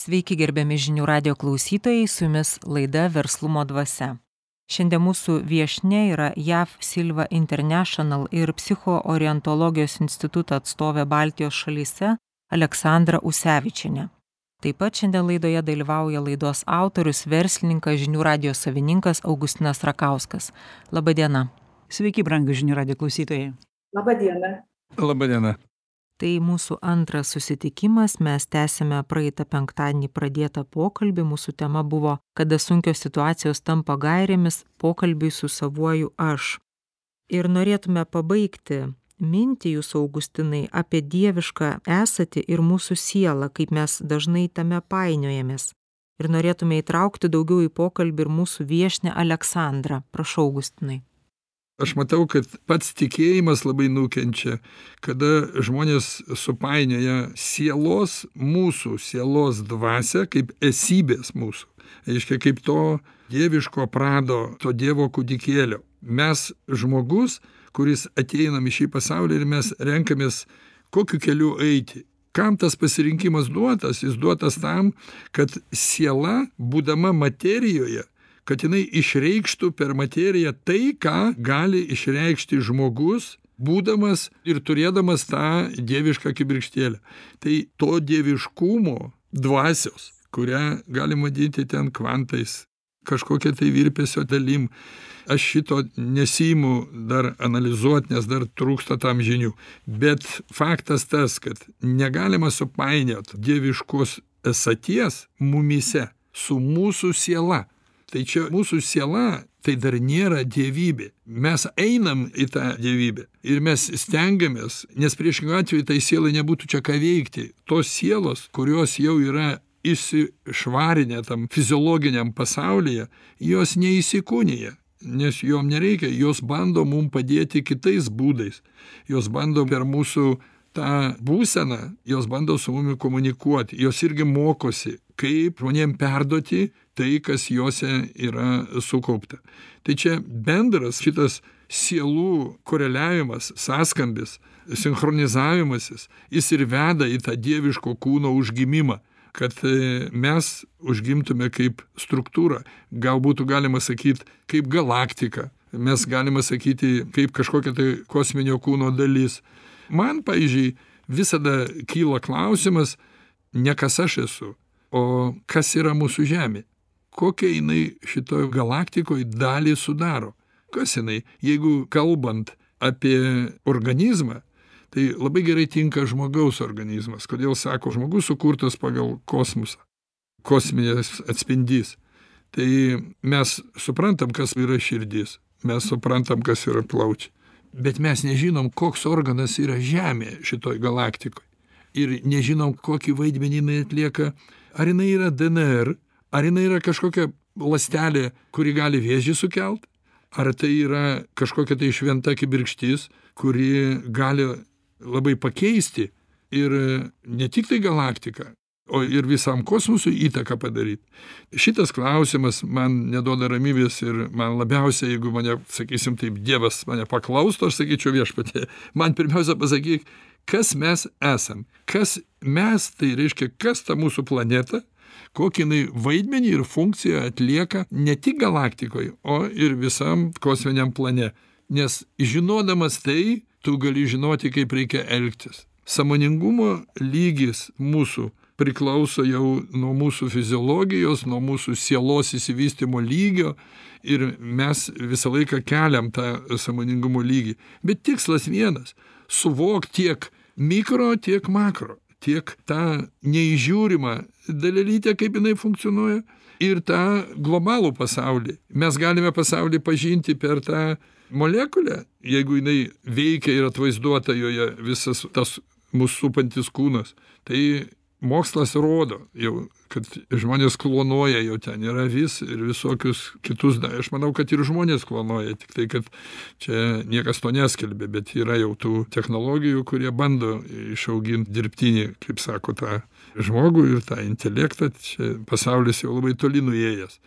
Sveiki gerbiami žinių radio klausytojai, su jumis laida Verslumo dvasia. Šiandien mūsų viešne yra JAV Silva International ir psichoorientologijos instituto atstovė Baltijos šalyse Aleksandra Usevičinė. Taip pat šiandien laidoje dalyvauja laidos autorius, verslininkas, žinių radio savininkas Augustinas Rakauskas. Labadiena. Sveiki, brangų žinių radio klausytojai. Labadiena. Labadiena. Tai mūsų antras susitikimas, mes tęsime praeitą penktadienį pradėtą pokalbį, mūsų tema buvo, kada sunkios situacijos tampa gairėmis pokalbiui su savuoju aš. Ir norėtume pabaigti mintį jūs, Augustinai, apie dievišką esatį ir mūsų sielą, kaip mes dažnai tame painiojamės. Ir norėtume įtraukti daugiau į pokalbį ir mūsų viešnę Aleksandrą. Prašau, Augustinai aš matau kad pats tikėjimas labai nukenčia kada žmonės supainioja sielos mūsų sielos dvasią kaip esybės mūsų. Reiškia kaip to dieviško prado to dievo kūdikėlio. Mes žmogus kuris ateinam į šį pasaulį ir mes renkamės kokiu keliu eiti. Kam tas pasirinkimas duotas? Jis duotas tam kad siela būdama materijoje kad jinai išreikštų per materiją tai ką gali išreikšti žmogus būdamas ir turėdamas tą dievišką kibirkštėlę. Tai to dieviškumo dvasios kurią galim vadinti ten kvantais kažkokia tai virpesio dalim aš šito nesiimu dar analizuot nes dar trūksta tam žinių. Bet faktas tas kad negalima supainiot dieviškos esaties mumyse su mūsų siela tai čia mūsų siela tai dar nėra dievybė. Mes einam į tą dievybę ir mes stengiamės nes priešingu atveju tai sielai nebūtų čia ką veikti. Tos sielos kurios jau yra išsišvarinę tam fiziologiniam pasaulyje jos neįsikūnija nes jom nereikia. Jos bando mum padėti kitais būdais. Jos bando per mūsų tą būseną jos bando su mumi komunikuoti. Jos irgi mokosi kaip žmonėm perduoti tai kas jose yra sukaupta. Tai čia bendras šitas sielų koreliavimas sąskambis sinchronizavimasis jis ir veda į tą dieviško kūno užgimimą kad mes užgimtume kaip struktūra. Gal būtų galima sakyt kaip galaktika mes galime sakyti kaip kažkokia tai kosminio kūno dalis. Man pavyzdžiui visada kyla klausimas ne kas aš esu o kas yra mūsų žemė kokią jinai šitoj galaktikoj dalį sudaro. Kas jinai? Jeigu kalbant apie organizmą tai labai gerai tinka žmogaus organizmas. Kodėl sako žmogus sukurtas pagal kosmosą kosminis atspindys. Tai mes suprantam kas yra širdis mes suprantam kas yra plaučiai bet mes nežinom koks organas yra žemė šitoj galaktikoj ir nežinom kokį vaidmenį jinai atlieka. Ar jinai yra dnr ar jinai yra kažkokia ląstelė kuri gali vėžį sukelt? Ar tai yra kažkokia tai šventa kibirkštis kuri gali labai pakeisti ir ne tik tai galaktiką o ir visam kosmosui įtaką padaryt? Šitas klausimas man neduoda ramybės ir man labiausiai jeigu mane sakysim taip dievas mane paklaustų aš sakyčiau viešpatie man pirmiausia pasakyk kas mes esam? Kas mes tai reiškia kas ta mūsų planeta kokį jinai vaidmenį ir funkciją atlieka ne tik galaktikoj o ir visam kosminiam plane. Nes žinodamas tai tu gali žinoti kaip reikia elgtis. Sąmoningumo lygis mūsų priklauso jau nuo mūsų fiziologijos nuo mūsų sielos išsivystymo lygio ir mes visą laiką keliam tą sąmoningumo lygį. Bet tikslas vienas suvokt tiek mikro tiek makro tiek tą neįžiūrimą dalelytę kaip jinai funkcionuoja ir tą globalų pasaulį. Mes galime pasaulį pažinti per tą molekulę jeigu jinai veikia ir atvaizduota joje visas tas mus supantis kūnas. Tai mokslas rodo jau kad žmonės klonuoja jau ten ir avis ir visokius kitus aš manau kad ir žmonės klonuoja tiktai kad čia niekas to neskelbia bet yra jau tų technologijų kurie bando išaugint dirbtinį kaip sako tą žmogų ir tą intelektą čia pasaulis jau labai toli nuėjęs.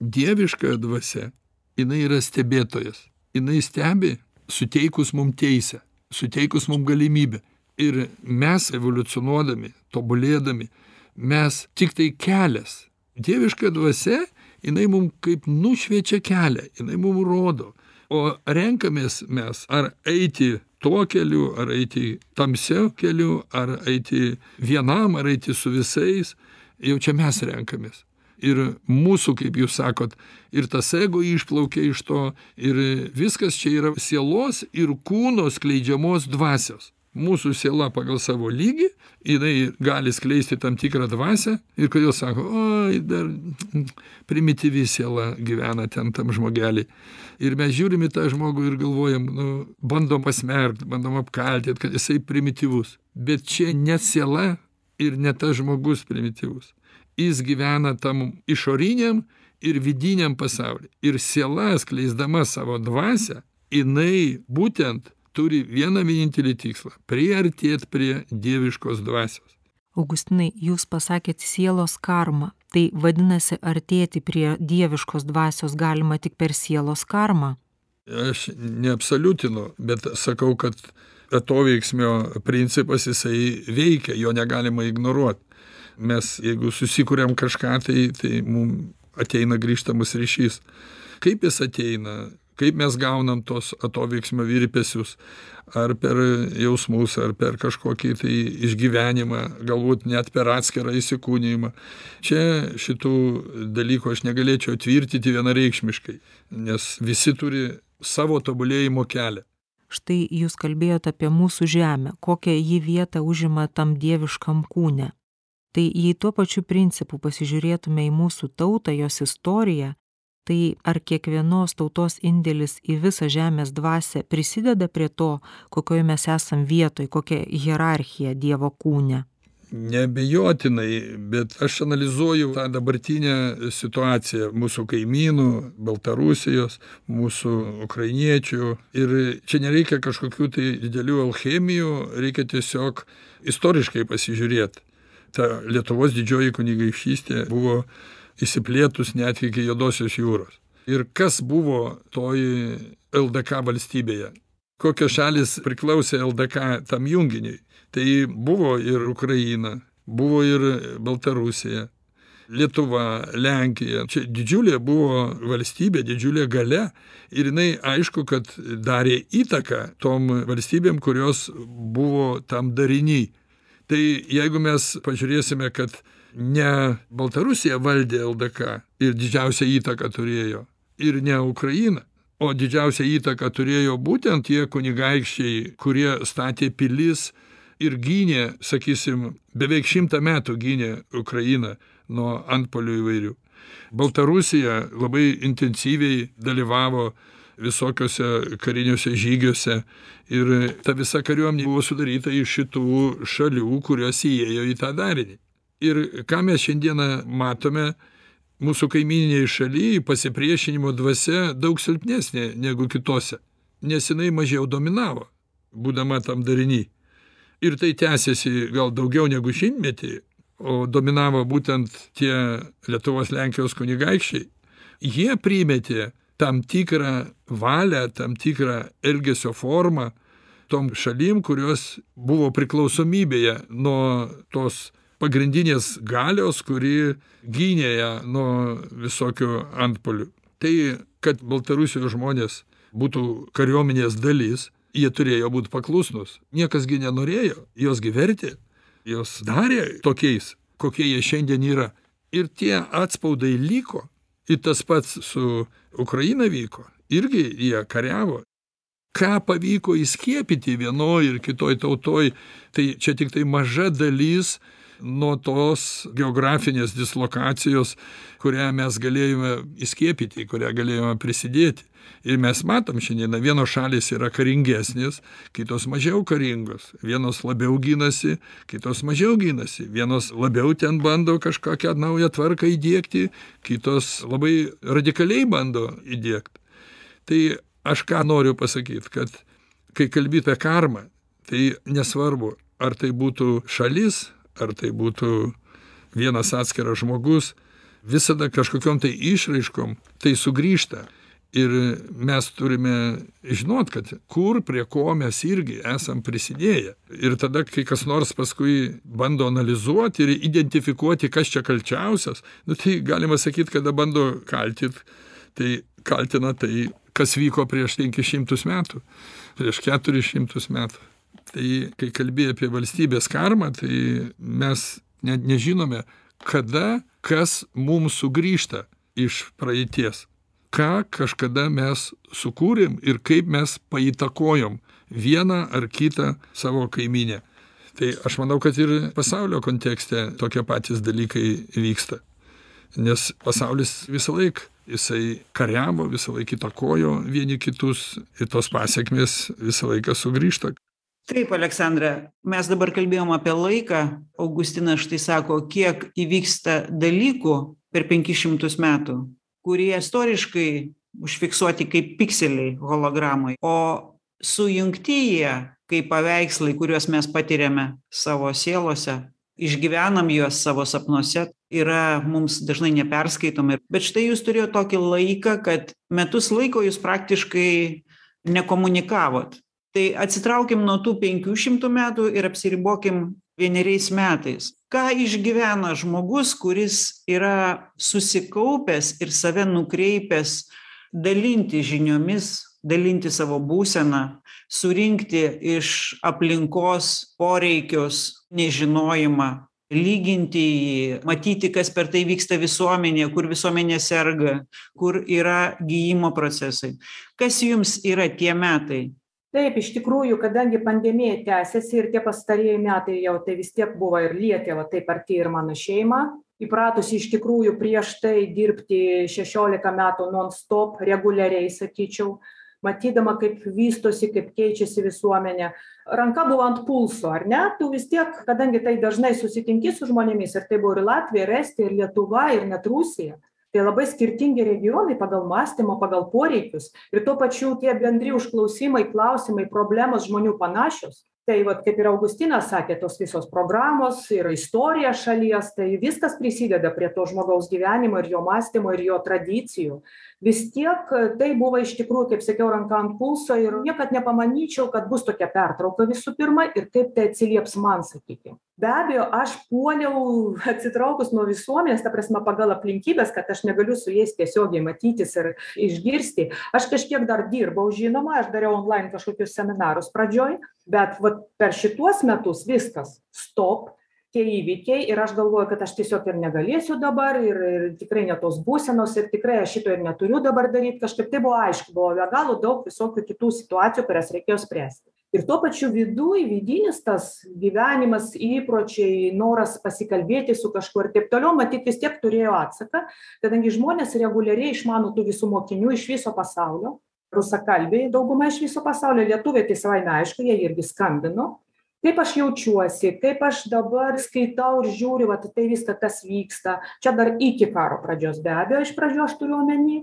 Dieviška dvasia jinai yra stebėtojas jinai stebi suteikus mum teisę suteikus mum galimybę ir mes evoliucionuodami tobulėdami mes tiktai kelias. Dieviška dvasia jinai mum kaip nušviečia kelią jinai mum rodo. O renkamės mes ar eiti tuo keliu ar eiti tamsiu keliu ar eiti vienam ar eiti su visais jau čia mes renkamės. Ir mūsų kaip jūs sakot ir tas ego išplaukia iš to ir viskas čia yra sielos ir kūno skleidžiamos dvasios mūsų siela pagal savo lygį jinai gali skleisti tam tikrą dvasią ir kodėl sako oi dar primityvi siela gyvena ten tam žmogely. Ir mes žiūrim į tą žmogų ir galvojam nu bandom pasmerkt bandom apkaltint kad jisai primityvus. Bet čia ne siela ir ne tas žmogus primityvus. Jis gyvena tam išoriniam ir vidiniam pasauly. Ir siela skleisdama savo dvasią jinai būtent turi vieną vienintelį tikslą priartėt prie dieviškos dvasios. Augustinai jūs pasakėt sielos karma tai vadinasi artėti prie dieviškos dvasios galima tik per sielos karmą. Aš neabsoliutinu bet sakau kad atoveiksmio principas jisai veikia jo negalima ignoruot. Mes jeigu susikuriam kažką tai tai mum ateina grįžtamas ryšys. Kaip jis ateina kaip mes gaunam tuos atoveiksmio virpesius ar per jausmus ar per kažkokį tai išgyvenimą galbūt net per atskirą įsikūnijimą. Čia šitų dalykų aš negalėčiau tvirtyti vienareikšmiškai nes visi turi savo tobulėjimo kelią. Štai jūs kalbėjot apie mūsų žemę kokią ji vietą užima tam dieviškam kūne. Tai jei tuo pačiu principu pasižiūrėtume į mūsų tautą jos istoriją tai ar kiekvienos tautos indėlis į visą žemės dvasią prisideda prie to kokioj mes esam vietoj kokia hierarchija dievo kūne? Neabejotinai bet aš analizuoju tą dabartinę situaciją mūsų kaimynų baltarusijos mūsų ukrainiečių. Ir čia nereikia kažkokių tai didelių alchemijų reikia tiesiog istoriškai pasižiūrėt. Ta lietuvos didžioji kunigaikštystė buvo išsiplėtus net iki juodosios jūros. Ir kas buvo toj ldk valstybėje? Kokios šalys priklausė ldk tam junginiui? Tai buvo ir ukraina buvo ir baltarusija lietuva lenkija. Čia didžiulė buvo valstybė didžiulė galia. Ir jinai aišku kad darė įtaką tom valstybėm kurios buvo tam dariny tai jeigu mes pažiūrėsime kad ne baltarusija valdė ldk ir didžiausią įtaką turėjo ir ne ukraina o didžiausią įtaką turėjo būtent tie kunigaikščiai kurie statė pilis ir gynė sakysim beveik šimtą metų gynė ukrainą nuo antpuolių įvairių. Baltarusija labai intensyviai dalyvavo visokiuose kariniuose žygiuose ir ta visa kariuomenė buvo sudaryta iš šitų šalių kurios įėjo į tą darinį ir ką mes šiandieną matome mūsų kaimyninėj šaly pasipriešinimo dvasia daug silpnesnė negu kitose nes jinai mažiau dominavo būdama tam dariny. Ir tai tęsėsi gal daugiau negu šimtmetį o dominavo būtent tie lietuvos lenkijos kunigaikščiai. Jie primetė tam tikrą valią tam tikrą elgesio formą tom šalim kurios buvo priklausomybėje nuo tos pagrindinės galios kuri gynė ją nuo visokių antpuolių. Tai kad baltarusijos žmonės būtų kariuomenės dalis jie turėjo būt paklusnūs niekas gi nenorėjo juos gi vertė juos darė tokiais kokie jie šiandien yra. Ir tie atspaudai liko. Ir tas pats su ukraina vyko. Irgi jie kariavo. Ką pavyko įskiepyti vienoj ir kitoj tautoj tai čia tiktai maža dalis nuo tos geografinės dislokacijos kurią mes galėjome įskiepyti kurią galėjome prisidėti. Ir mes matom šiandieną vienos šalys yra karingesnės kitos mažiau karingos vienos labiau ginasi kitos mažiau ginasi vienos labiau ten bando kažkokią naują tvarką įdiegti kitos labai radikaliai bando įdiegt tai aš ką noriu pasakyt kad kai kalbi apie karmą tai nesvarbu ar tai būtų šalis ar tai būtų vienas atskiras žmogus visada kažkokiom tai išraiškom tai sugrįžta. Ir mes turime žinot kad kur prie ko mes irgi esam prisidėję. Ir tada kai kas nors paskui bando analizuot ir identifikuoti kas čia kalčiausias nu tai galima sakyt kada bando kaltyt tai kaltina tai kas vyko prieš penkis šimtus metų prieš keturis šimtus metų tai kai kalbi apie valstybės karmą tai mes net nežinome kada kas mum sugrįžta iš praeities. Ką kažkada mes sukūrėm ir kaip mes paįtakojom vieną ar kitą savo kaimynę tai aš manau kad ir pasaulio kontekste tokie patys dalykai vyksta. Nes pasaulis visąlaik jisai kariavo visąlaik įtakojo vieni kitus ir tos pasekmės visą laiką sugrįžta taip aleksandra mes dabar kalbėjom apie laiką. Augustinas štai sako kiek įvyksta dalykų per penkis šimtus metų kurie istoriškai užfiksuoti kaip pikseliai hologramoj o sujungti jie kaip paveikslai kuriuos mes patiriame savo sielose išgyvenam juos savo sapnuose yra mums dažnai neperskaitomi. Bet štai jūs turėjot tokį laiką kad metus laiko jūs praktiškai nekomunikavot tai atsitraukim nuo tų penkių šimtų metų ir apsiribokim vieneriais metais. Ką išgyvena žmogus kuris yra susikaupęs ir save nukreipęs dalintis žiniomis dalintis savo būsena surinkti iš aplinkos poreikius nežinojimą lyginti jį matyti kas per tai vyksta visuomenėje kur visuomenė serga kur yra gijimo procesai. Kas jums yra tie metai taip iš tikrųjų kadangi pandemija tęsiasi ir tie pastarieji metai jau tai vis tiek buvo ir lietė va taip arti ir mano šeimą įpratusi iš tikrųjų prieš tai dirbti šešiolika metų non stop reguliariai sakyčiau matydama kaip vystosi kaip keičiasi visuomenė. Ranka buvo ant pulso ar ne? Tu vis tiek kadangi tai dažnai susitinki su žmonėmis ir tai buvo ir latvija ir estija ir lietuva ir net rusija tai labai skirtingi regionai pagal mąstymą pagal poreikius. Ir tuo pačiu tie bendri užklausimai klausimai problemos žmonių panašios. Tai vat kaip ir augustinas sakė tos visos programos ir istorija šalies tai viskas prisideda prie to žmogaus gyvenimo ir jo mąstymo ir jo tradicijų vis tiek tai buvo iš tikrųjų kaip sakiau ranka ant pulso ir niekad nepamanyčiau kad bus tokia pertrauka visų pirma ir kaip tai atsilieps man sakykim. Be abejo aš puoliau atsitraukus nuo visuomenės ta prasme pagal aplinkybes kad aš negaliu su jais tiesiogiai matytis ir išgirsti. Aš kažkiek dar dirbau žinoma aš dariau onlain kažkokius seminarus pradžioj bet vat per šituos metus viskas stop tie įvykiai ir aš galvoju kad aš tiesiog ir negalėsiu dabar ir ir tikrai ne tos būsenos ir tikrai aš šito ir neturiu dabar daryt kažkaip. Tai buvo aišku buvo be galo daug visokių kitų situacijų kurias reikėjo spręsti. Ir tuo pačiu viduj vidinis tas gyvenimas įpročiai noras pasikalbėti su kažkuo ir taip toliau matyt vis tiek turėjo atsaką kadangi žmonės reguliariai išmano tų visų mokinių iš viso pasaulio rusakalbiai dauguma iš viso pasaulio lietuviai tai savaime aišku jie irgi skambino kaip aš jaučiuosi kaip aš dabar skaitau ir žiūriu vat tai viską kas vyksta. Čia dar iki karo pradžios be abejo iš pradžių aš turiu omeny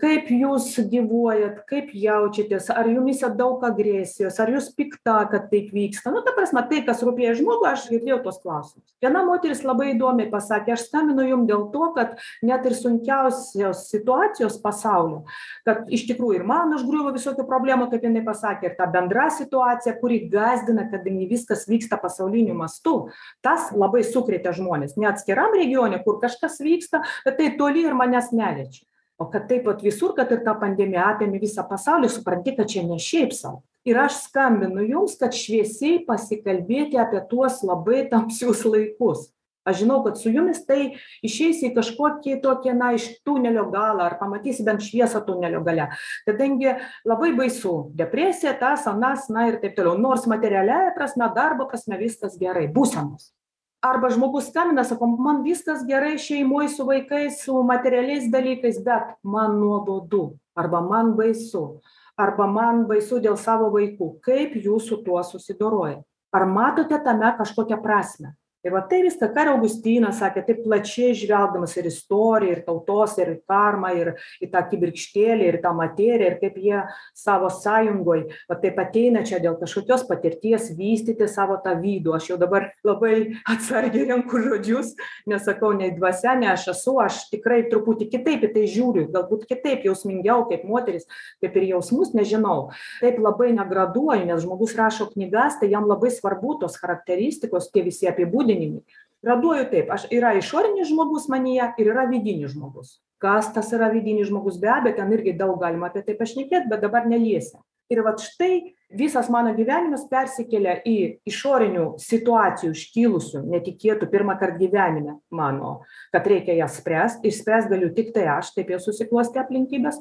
kaip jūs gyvuojat kaip jaučiatės ar jumyse daug agresijos ar jūs pikta kad taip vyksta? Nu ta prasme tai kas rūpėjo žmogui aš girdėjau tuos klausimus. Viena moteris labai įdomiai pasakė aš skambinu jum dėl to kad net ir sunkiausios situacijos pasaulio kad iš tikrųjų ir man užgriuvo visokių problemų kaip jinai pasakė ir ta bendra situacija kuri gąsdina kadangi viskas vyksta pasauliniu mastu. Tas labai sukrėtė žmones ne atskiram regione kur kažkas vyksta bet tai toli ir manęs neliečia o kad taip vat visur kad ir ta pandemija apėmė visą pasaulį supranti kad čia ne šiaip sau. Ir aš skambinu jums kad šviesiai pasikalbėti apie tuos labai tamsius laikus. Aš žinau kad su jumis tai išeisi į kažkokį tokį na iš tunelio galą ar pamatysi bent šviesą tunelio gale. Kadangi labai baisu depresija tas anas na ir taip toliau. Nors materialiąja prasme darbo prasme viskas gerai. Būsenos arba žmogus skambina sako man viskas gerai šeimoj su vaikais su materialiais dalykais bet man nuobodu. Arba man baisu. Arba man baisu dėl savo vaikų. Kaip jūs su tuo susidorojat? Ar matote tame kažkokią prasmę tai va tai viską ką ir augustinas sakė taip plačiai žvelgdamas ir istoriją ir tautos ir karmą ir į tą kibirkštėlę ir tą materiją ir kaip jie savo sąjungoj va taip ateina čia dėl kažkokios patirties vystyti savo tą vidų. Aš jau dabar labai atsargiai renku žodžius nesakau nei dvasia nei aš esu aš tikrai truputį kitaip į tai žiūriu galbūt kitaip jausmingiau kaip moteris kaip ir jausmus nežinau. Taip labai negraduoju nes žmogus rašo knygas tai jam labai svarbu tos charakteristikos tie visi apibūdinimai apibūdinimai graduoju taip aš yra išorinis žmogus manyje ir yra vidinis žmogus. Kas tas yra vidinis žmogus be abejo ten irgi daug galima apie tai pašnekėt bet dabar neliesim ir vat štai visas mano gyvenimas persikelia į išorinių situacijų iškilusių netikėtų pirmąkart gyvenime mano kad reikia jas spręst išspręst galiu tiktai aš taip jau susiklostė aplinkybės.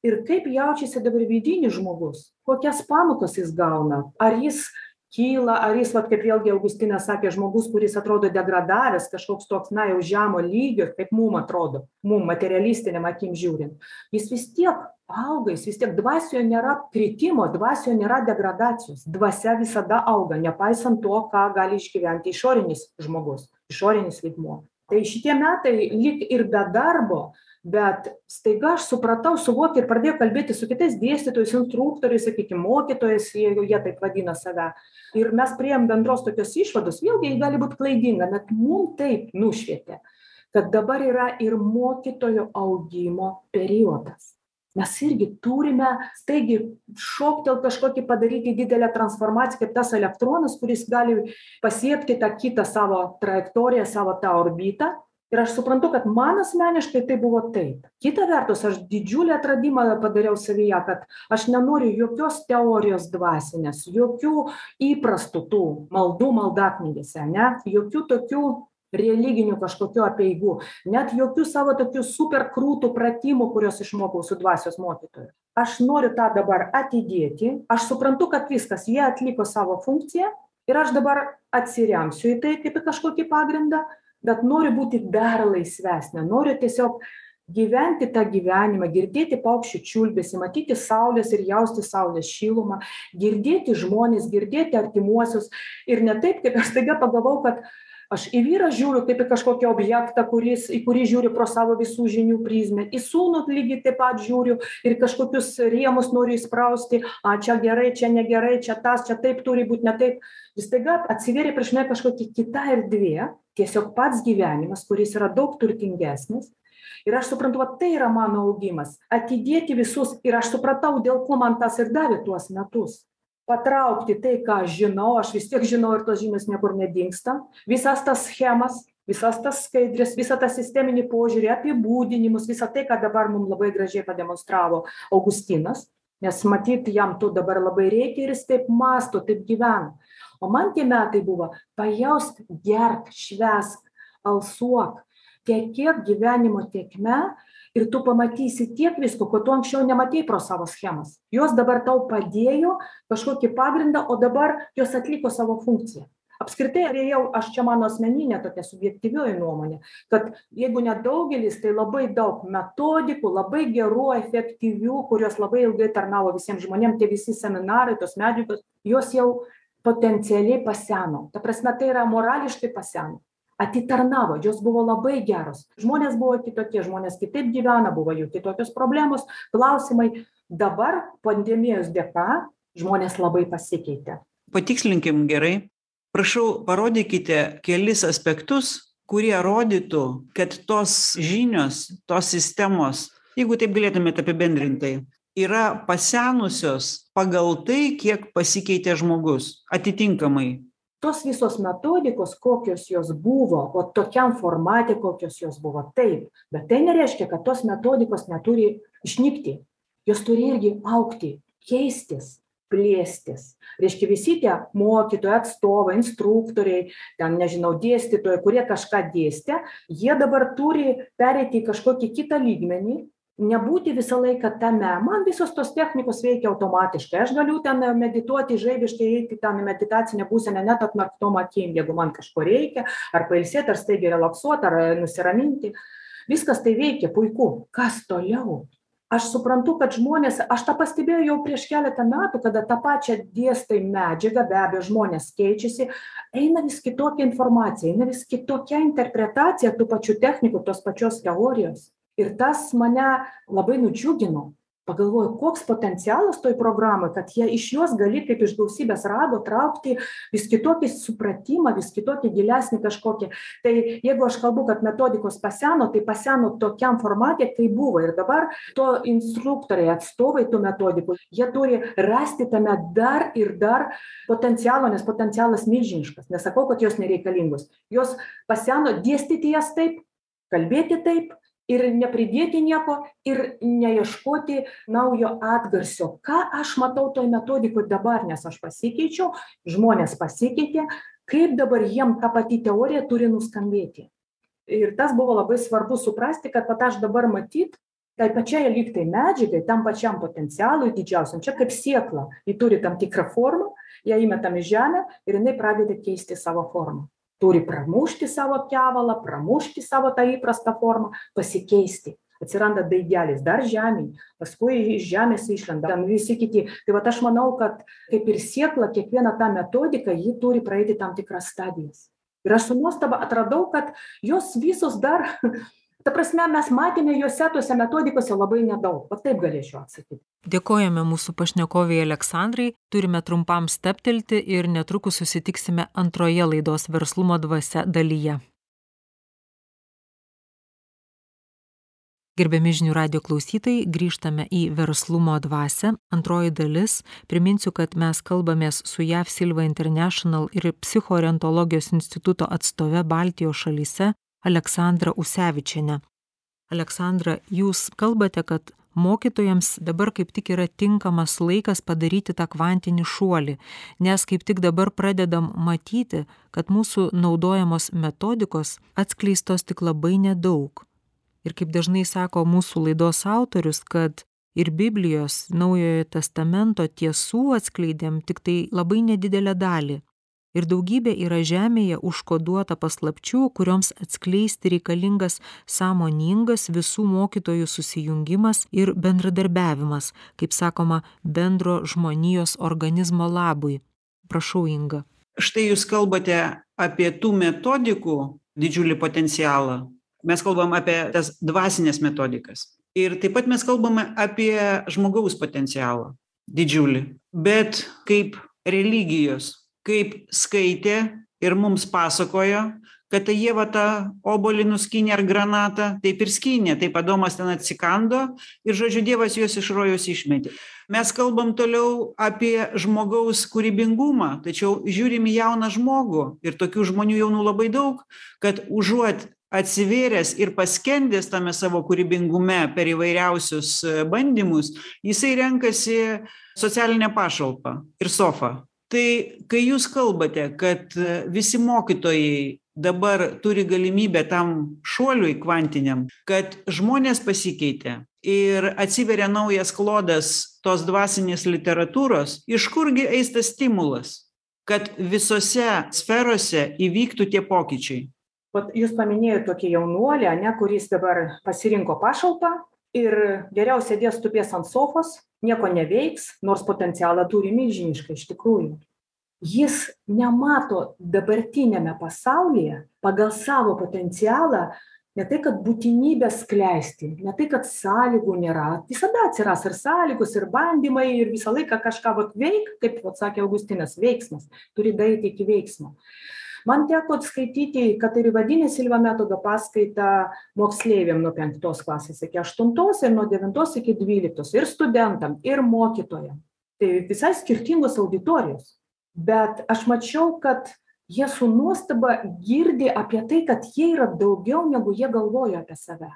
Ir kaip jaučiasi dabar vidinis žmogus kokias pamokas jis gauna ar jis kyla ar jis vat kaip vėlgi augustinas sakė žmogus kuris atrodo degradavęs kažkoks toks na jau žemo lygio kaip mum atrodo mum materialistinėm akim žiūrint. Jis vis tiek auga jis vis tiek dvasioj nėra kritimo dvasioj nėra degradacijos. Dvasia visada auga nepaisant to ką gali išgyventi išorinis žmogus išorinis lygmuo tai šitie metai lyg ir be darbo bet staiga aš supratau suvokė ir pradėjo kalbėtis su kitais dėstytojais instruktoriais sakykim mokytojais jeigu jie taip vadina save. Ir mes priėjom bendros tokios išvados vėlgi ji gali būt klaidinga bet mum taip nušvietė kad dabar yra ir mokytojo augimo periodas mes irgi turime staigiai šoktelt kažkokį padaryti didelę transformaciją kaip tas elektronas kuris gali pasiekti tą kitą savo trajektoriją savo tą orbitą. Ir aš suprantu kad man asmeniškai tai buvo taip. Kita vertus aš didžiulį atradimą padariau savyje kad aš nenoriu jokios teorijos dvasinės jokių įprastų tų maldų maldaknygėse ane jokių tokių religinių kažkokių apeigų net jokių savo tokių super krūtų pratimų kuriuos išmokau su dvasios mokytoju. Aš noriu tą dabar atidėti. Aš suprantu kad viskas jie atliko savo funkciją ir aš dabar atsiremsiu į tai kaip į kažkokį pagrindą bet noriu būti dar laisvesnė. Noriu tiesiog gyventi tą gyvenimą girdėti paukščių čiulbesį matyti saulės ir jausti saulės šilumą girdėti žmones girdėti artimuosius. Ir ne taip kaip aš staiga pagalvojau kad aš į vyrą žiūriu kaip į kažkokį objektą kuris į kurį žiūriu pro savo visų žinių prizmę. Į sūnų lygiai taip pat žiūriu ir kažkokius rėmus noriu įsprausti. A čia gerai čia negerai čia tas čia taip turi būt ne taip. Ir staiga atsivėrė prieš mane kažkokia kita erdvė tiesiog pats gyvenimas kuris yra daug turtingesnis. Ir aš suprantu va tai yra mano augimas. Atidėti visus ir aš supratau dėl ko man tas ir davė tuos metus patraukti tai ką žinau aš vis tiek žinau ir tos žinios niekur nedingsta. Visas tas schemas visas tas skaidres visą tą sisteminį požiūrį apibūdinimus visa tai ką dabar mum labai gražiai pademonstravo augustinas nes matyt jam to dabar labai reikia ir jis taip mąsto taip gyvena. O man tie metai buvo pajausk gerk švęsk alsuok. Tekėk gyvenimo tėkme ir tu pamatysi tiek visko ko tu anksčiau nematei pro savo schemas. Jos dabar tau padėjo kažkokį pagrindą o dabar jos atliko savo funkciją. Apskritai ėjau aš čia mano asmeninė tokia subjektyvioji nuomonė kad jeigu ne daugelis tai labai daug metodikų labai gerų efektyvių kurios labai ilgai tarnavo visiem žmonėm tie visi seminarai tos medžiagos jos jau potencialiai paseno. Ta prasme tai yra morališkai paseno atitarnavo jos buvo labai geros. Žmonės buvo kitokie žmonės kitaip gyvena buvo jų kitokios problemos klausimai. Dabar pandemijos dėka žmonės labai pasikeitė. Patikslinkim gerai. Prašau parodykite kelis aspektus kurie rodytų kad tos žinios tos sistemos jeigu taip galėtumėt apibendrintai yra pasenusios pagal tai kiek pasikeitė žmogus atitinkamai tos visos metodikos kokios jos buvo o tokiam formate kokios jos buvo. Taip bet tai nereiškia kad tos metodikos neturi išnykti. Jos turi irgi augti keistis plėstis. Reiškia visi tie mokytojai atstovai instruktoriai ten nežinau dėstytojai kurie kažką dėstė jie dabar turi pereiti į kažkokį kitą lygmenį nebūti visą laiką tame. Man visos tos technikos veikia automatiškai. Aš galiu ten medituoti žaibiškai eiti ten į meditacinę būseną net atmerktom akim jeigu man kažko reikia. Ar pailsėt ar staigiai relaksuot ar nusiraminti. Viskas tai veikia puiku. Kas toliau? Aš suprantu kad žmonės aš tą pastebėjau jau prieš keletą metų kada tą pačią dėstai medžiagą be abejo žmonės keičiasi eina vis kitokia informacija eina vis kitokia interpretacija tų pačių technikų tos pačios teorijos ir tas mane labai nudžiugino. Pagalvoju koks potencialas toj programoj kad jie iš jos gali kaip iš gausybės rago traukti vis kitokį supratimą vis kitokį gilesnį kažkokį. Tai jeigu aš kalbu kad metodikos paseno tai paseno tokiam formate kaip buvo. Ir dabar to instruktoriai atstovai tų metodikų jie turi rasti tame dar ir dar potencialo nes potencialas milžiniškas. Nesakau kad jos nereikalingos. Jos paseno dėstyti jas taip kalbėti taip ir nepridėti nieko ir neieškoti naujo atgarsio. Ką aš matau toj metodikoj dabar nes aš pasikeičiau žmonės pasikeitė kaip dabar jiem ta pati teorija turi nuskambėti. Ir tas buvo labai svarbu suprasti kad vat aš dabar matyt tai pačiai lyg tai medžiagai tam pačiam potencialui didžiausiam čia kaip sėkla ji turi tam tikrą formą ją įmetam į žemę ir jinai pradeda keisti savo formą turi pramušti savo kevalą pramušti savo tą įprastą formą pasikeisti. Atsiranda daigelis dar žemėj paskui iš žemės išlenda. Ten visi kiti. Tai vat aš manau kad kaip ir sėkla kiekviena ta metodika ji turi praeiti tam tikras stadijas. Ir aš su nuostaba atradau kad jos visos dar ta prasme mes matėme jose tose metodikose labai nedaug. Va taip galėčiau atsakyt dėkojame mūsų pašnekovei aleksandrai. Turime trumpam stabtelti ir netrukus susitiksime antroje laidos verslumo dvasia dalyje. Gerbiami žinių radio klausytojai, grįžtame į verslumo dvasę. Antroji dalis. Priminsiu, kad mes kalbamės su JAV Silva International ir psichoorientologijos instituto atstove Baltijos šalyse aleksandra usevičiene aleksandra jūs kalbate kad mokytojams dabar kaip tik yra tinkamas laikas padaryti tą kvantinį šuolį nes kaip tik dabar pradedam matyti kad mūsų naudojamos metodikos atskleistos tik labai nedaug. Ir kaip dažnai sako mūsų laidos autorius kad ir biblijos naujojo testamento tiesų atskleidėm tiktai labai nedidelę dalį ir daugybė yra žemėje užkoduota paslapčių kurioms atskleisti reikalingas sąmoningas visų mokytojų susijungimas ir bendradarbiavimas kaip sakoma bendro žmonijos organizmo labui. Prašau inga. Štai jūs kalbate apie tų metodikų didžiulį potencialą. Mes kalbam apie tas dvasines metodikas. Ir taip pat mes kalbame apie žmogaus potencialą didžiulį. Bet kaip religijos kaip skaitė ir mums pasakojo kad tai ieva tą obuolį nuskynė ar granatą taip ir skynė taip adomas ten atsikando ir žodžiu dievas juos iš rojaus išmetė. Mes kalbam toliau apie žmogaus kūrybingumą tačiau žiūrim į jauną žmogų ir tokių žmonių jaunų labai daug kad užuot atsivėręs ir paskendęs tame savo kūrybingume per įvairiausius bandymus jisai renkasi socialinę pašalpą ir sofą tai kai jūs kalbate kad visi mokytojai dabar turi galimybę tam šuoliui kvantiniam kad žmonės pasikeitė ir atsiveria naujas klodas tos dvasinės literatūros iš kurgi eis tas stimulas kad visose sferose įvyktų tie pokyčiai? Vat jūs paminėjot tokį jaunuolį ane kuris dabar pasirinko pašalpą ir geriau sėdės tupės ant sofos nieko neveiks nors potencialą turi milžinišką iš tikrųjų. Jis nemato dabartiniame pasaulyje pagal savo potencialą ne tai kad būtinybės skleisti ne tai kad sąlygų nėra. Visada atsiras ir sąlygos ir bandymai ir visą laiką kažką vat veik kaip vat sakė augustinas veiksmas. Turi daeiti iki veiksmo man teko skaityti įvadinę silva metodo paskaitą moksleiviam nuo penktos klasės iki aštuntos ir nuo devintos iki dvyliktos. Ir studentam ir mokytojam. Tai visai skirtingos auditorijos. Bet aš mačiau kad jie su nuostaba girdi apie tai kad jie yra daugiau negu jie galvoja apie save.